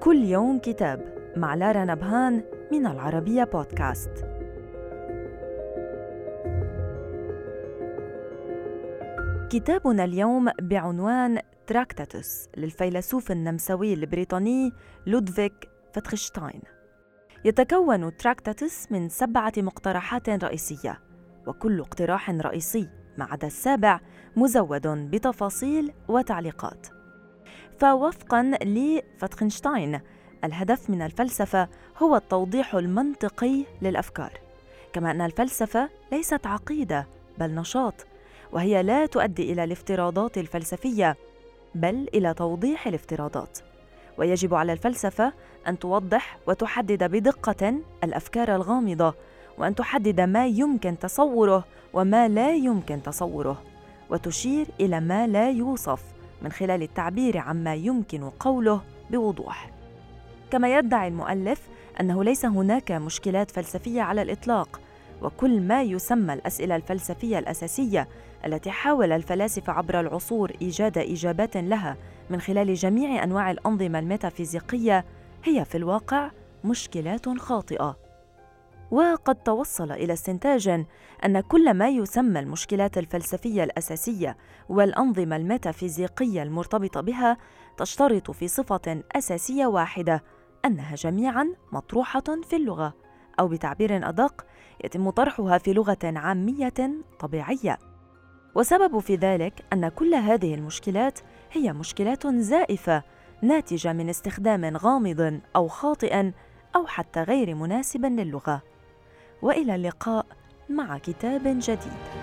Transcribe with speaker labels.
Speaker 1: كل يوم كتاب مع لارا نبهان من العربية بودكاست. كتابنا اليوم بعنوان تراكتاتوس للفيلسوف النمساوي البريطاني لودفيك فتخشتاين يتكون تراكتاتوس من سبعة مقترحات رئيسية وكل اقتراح رئيسي ما عدا السابع مزود بتفاصيل وتعليقات. فوفقا لفتخنشتاين الهدف من الفلسفة هو التوضيح المنطقي للأفكار. كما أن الفلسفة ليست عقيدة بل نشاط وهي لا تؤدي إلى الافتراضات الفلسفية بل إلى توضيح الافتراضات. ويجب على الفلسفة أن توضح وتحدد بدقة الأفكار الغامضة وأن تحدد ما يمكن تصوره وما لا يمكن تصوره وتشير إلى ما لا يوصف. من خلال التعبير عما يمكن قوله بوضوح. كما يدعي المؤلف أنه ليس هناك مشكلات فلسفية على الإطلاق وكل ما يسمى الأسئلة الفلسفية الأساسية التي حاول الفلاسفة عبر العصور إيجاد إجابات لها من خلال جميع أنواع الأنظمة الميتافيزيقية هي في الواقع مشكلات خاطئة. وقد توصل إلى استنتاج أن كل ما يسمى المشكلات الفلسفية الأساسية والأنظمة الميتافيزيقية المرتبطة بها تشترط في صفة أساسية واحدة أنها جميعا مطروحة في اللغة أو بتعبير أدق يتم طرحها في لغة عامية طبيعية. وسبب في ذلك أن كل هذه المشكلات هي مشكلات زائفة ناتجة من استخدام غامض أو خاطئ أو حتى غير مناسب للغة. وإلى اللقاء مع كتاب جديد.